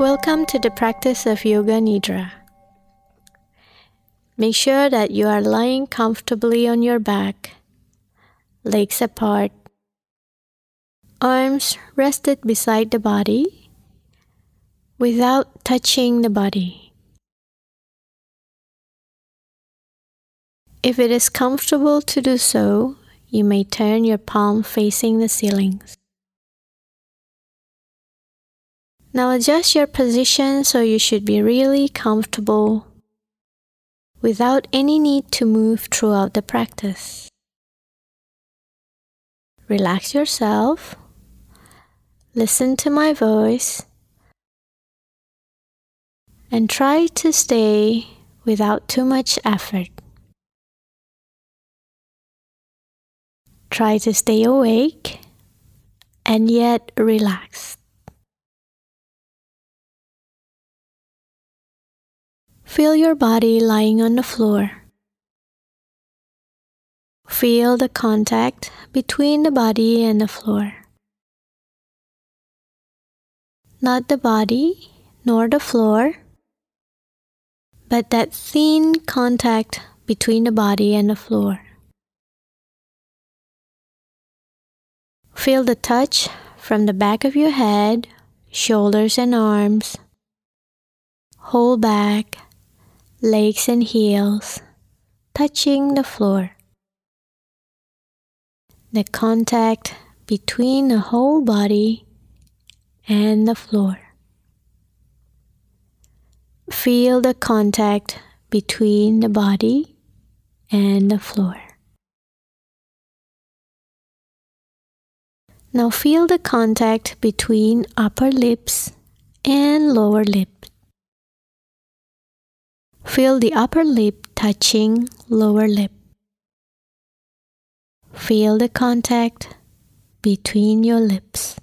Welcome to the practice of Yoga Nidra. Make sure that you are lying comfortably on your back, legs apart, arms rested beside the body without touching the body. If it is comfortable to do so, you may turn your palm facing the ceilings. Now adjust your position so you should be really comfortable without any need to move throughout the practice. Relax yourself, listen to my voice, and try to stay without too much effort. Try to stay awake and yet relaxed. Feel your body lying on the floor. Feel the contact between the body and the floor. Not the body nor the floor, but that thin contact between the body and the floor. Feel the touch from the back of your head, shoulders and arms, whole back, legs and heels touching the floor. The contact between the whole body and the floor. Feel the contact between the body and the floor. Now feel the contact between upper lips and lower lip. Feel the upper lip touching lower lip. Feel the contact between your lips.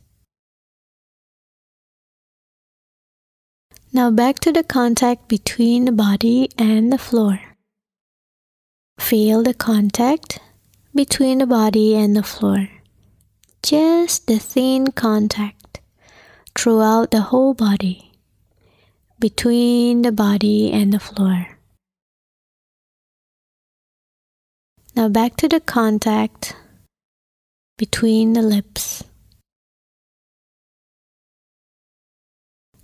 Now back to the contact between the body and the floor. Feel the contact between the body and the floor. Just the thin contact throughout the whole body between the body and the floor. Now back to the contact between the lips.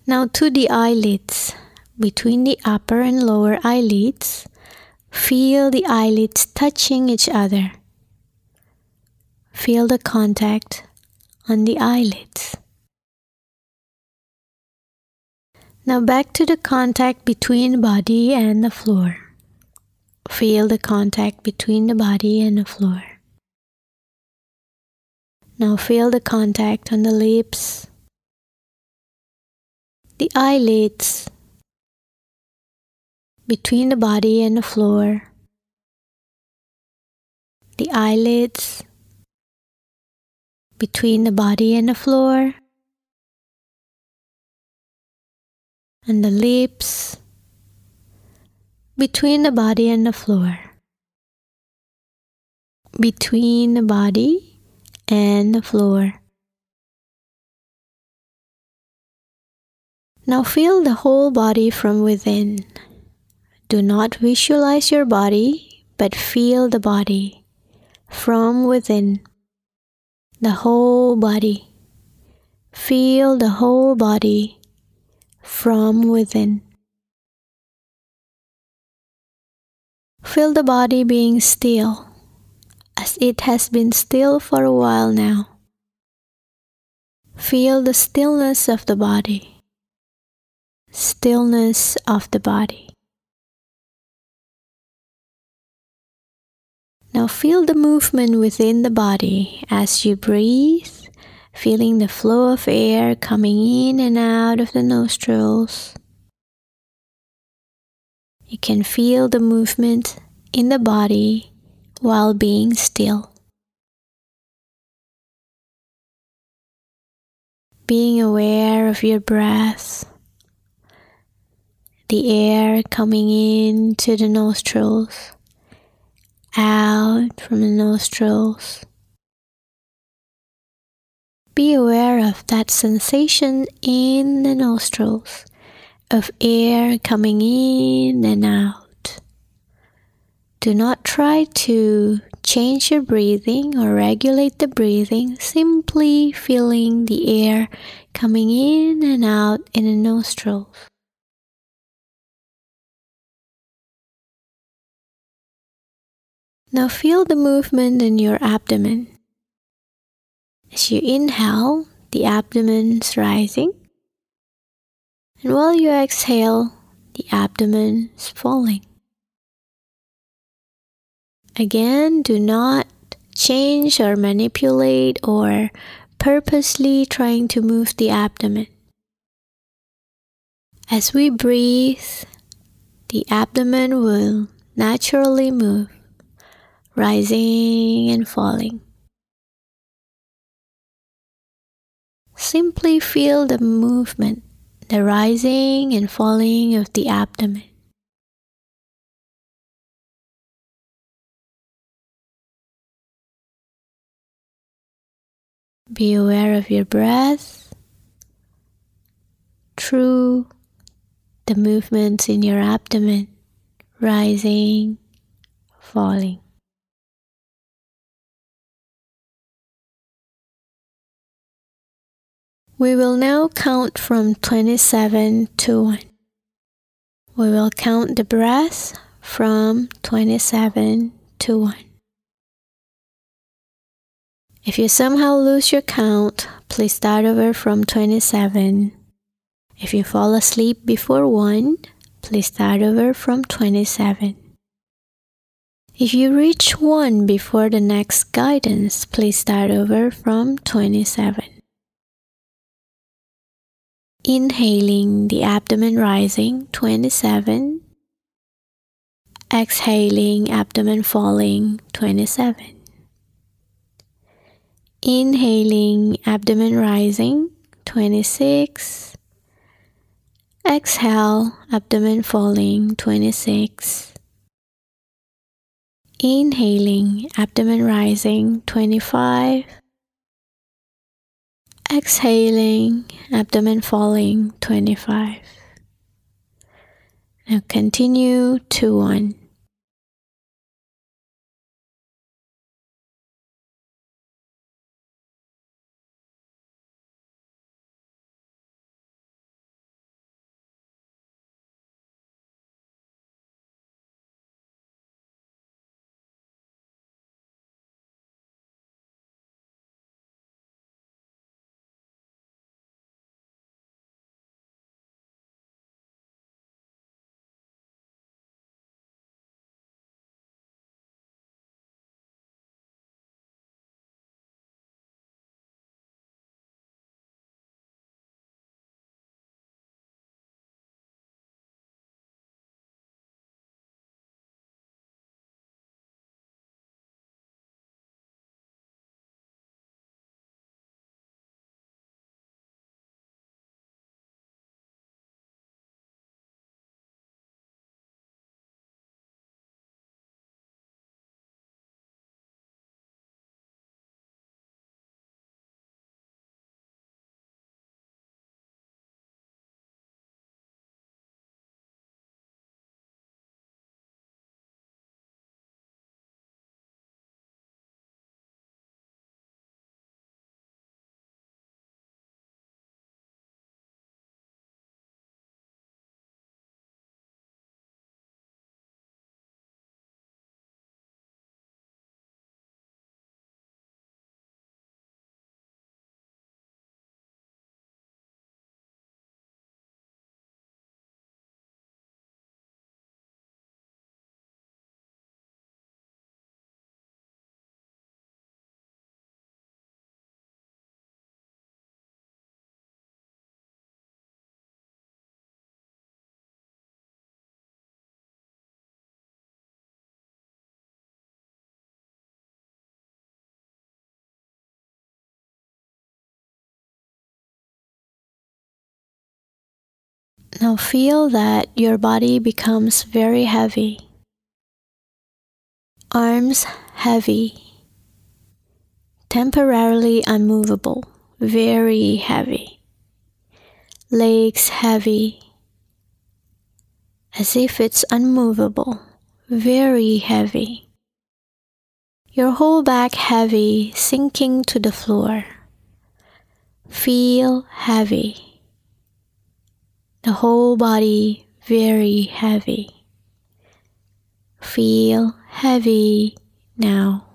Now to the eyelids. Between the upper and lower eyelids, feel the eyelids touching each other. Feel the contact on the eyelids. Now back to the contact between body and the floor. Feel the contact between the body and the floor. Now feel the contact on the lips, the eyelids, between the body and the floor, the eyelids, between the body and the floor, and the lips between the body and the floor. Between the body and the floor. Now feel the whole body from within. Do not visualize your body, but feel the body from within. The whole body. Feel the whole body from within. Feel the body being still, as it has been still for a while now. Feel the stillness of the body. Stillness of the body. Now feel the movement within the body as you breathe feeling the flow of air coming in and out of the nostrils. You can feel the movement in the body while being still. Being aware of your breath, the air coming in to the nostrils, out from the nostrils be aware of that sensation in the nostrils of air coming in and out. Do not try to change your breathing or regulate the breathing, simply feeling the air coming in and out in the nostrils. Now feel the movement in your abdomen. As you inhale, the abdomen is rising. And while you exhale, the abdomen is falling. Again, do not change or manipulate or purposely trying to move the abdomen. As we breathe, the abdomen will naturally move, rising and falling. Simply feel the movement, the rising and falling of the abdomen. Be aware of your breath through the movements in your abdomen, rising, falling. We will now count from 27 to 1. We will count the breath from 27 to 1. If you somehow lose your count, please start over from 27. If you fall asleep before 1, please start over from 27. If you reach 1 before the next guidance, please start over from 27. Inhaling the abdomen rising 27. Exhaling abdomen falling 27. Inhaling abdomen rising 26. Exhale abdomen falling 26. Inhaling abdomen rising 25 exhaling, abdomen falling 25. Now continue to one. Now feel that your body becomes very heavy. Arms heavy, temporarily unmovable, very heavy. Legs heavy, as if it's unmovable, very heavy. Your whole back heavy, sinking to the floor. Feel heavy. The whole body very heavy. Feel heavy now.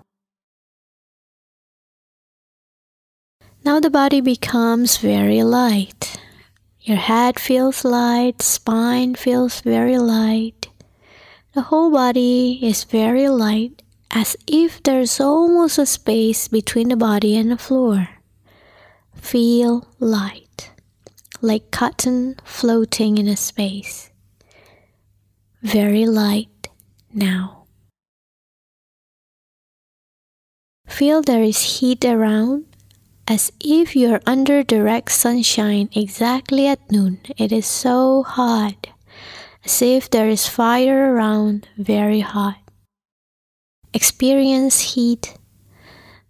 Now the body becomes very light. Your head feels light, spine feels very light. The whole body is very light, as if there's almost a space between the body and the floor. Feel light, like cotton floating in a space. Very light now. Feel there is heat around as if you're under direct sunshine exactly at noon. It is so hot, as if there is fire around, very hot. Experience heat.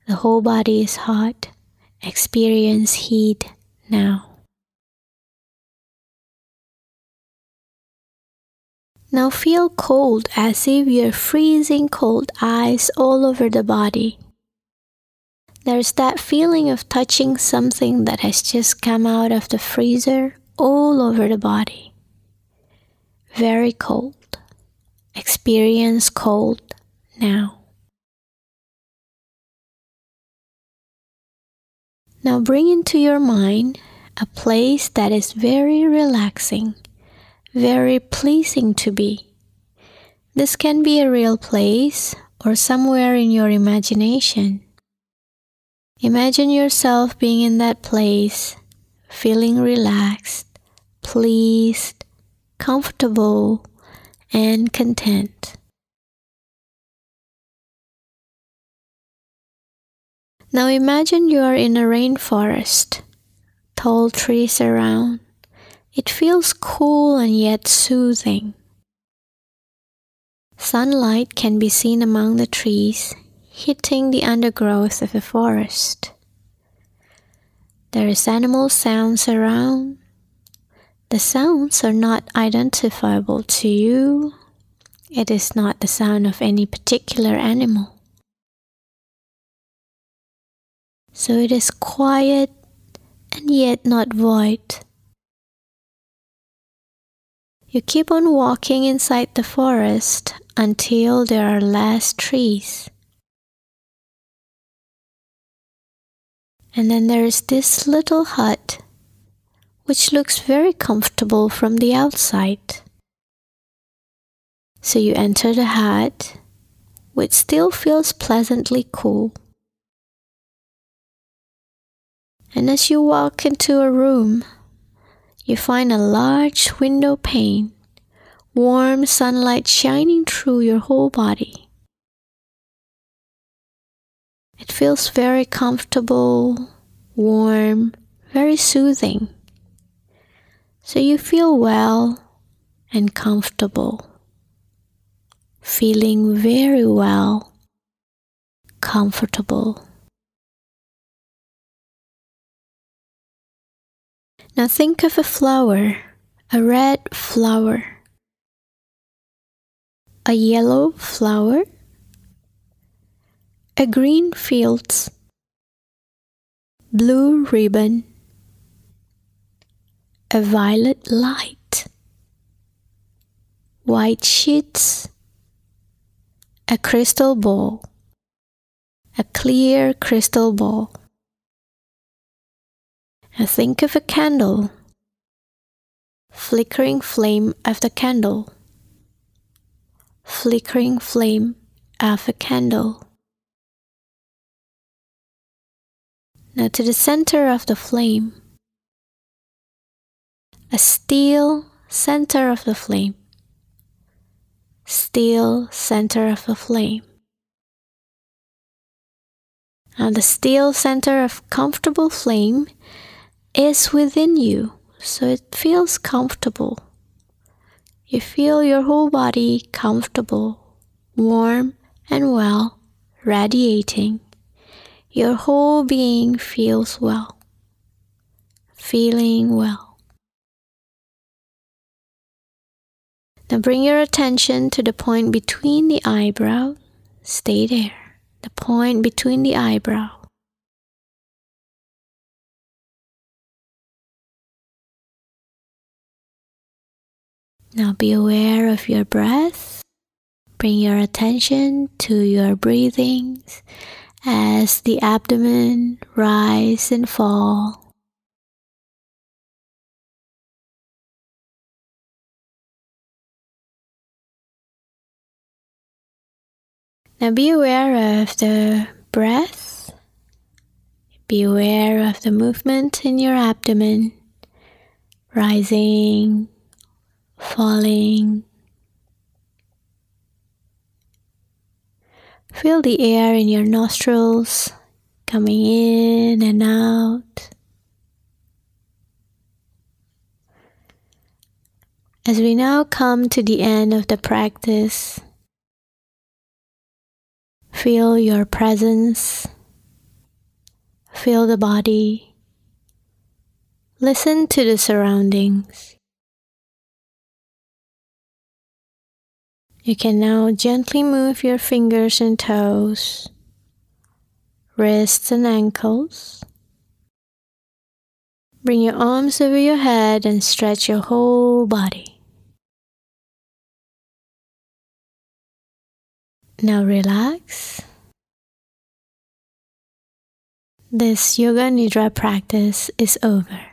The whole body is hot. Experience heat now. Now feel cold as if you're freezing cold ice all over the body. There's that feeling of touching something that has just come out of the freezer all over the body. Very cold. Experience cold now. Now bring into your mind a place that is very relaxing, very pleasing to be. This can be a real place or somewhere in your imagination. Imagine yourself being in that place, feeling relaxed, pleased, comfortable, and content. Now imagine you are in a rainforest, tall trees around. It feels cool and yet soothing. Sunlight can be seen among the trees, hitting the undergrowth of the forest. There is animal sounds around. The sounds are not identifiable to you. It is not the sound of any particular animal. So it is quiet and yet not void. You keep on walking inside the forest until there are less trees. And then there is this little hut, which looks very comfortable from the outside. So you enter the hut, which still feels pleasantly cool. And as you walk into a room, you find a large window pane, warm sunlight shining through your whole body. It feels very comfortable, warm, very soothing. So you feel well and comfortable. Feeling very well, comfortable. Now think of a flower, a red flower, a yellow flower a green fields, blue ribbon, a violet light, white sheets, a crystal ball, a clear crystal ball. And think of a candle, flickering flame of the candle, flickering flame of a candle. Now to the center of the flame, a steel center of the flame, steel center of the flame. Now the steel center of comfortable flame is within you, so it feels comfortable. You feel your whole body comfortable, warm and well, radiating. Your whole being feels well, feeling well. Now bring your attention to the point between the eyebrow. Stay there. The point between the eyebrow. Now be aware of your breath. Bring your attention to your breathings as the abdomen rise and fall. Now be aware of the breath. Be aware of the movement in your abdomen, rising, falling. Feel the air in your nostrils coming in and out. As we now come to the end of the practice, feel your presence, feel the body, listen to the surroundings. You can now gently move your fingers and toes, wrists and ankles. Bring your arms over your head and stretch your whole body. Now relax. This Yoga Nidra practice is over.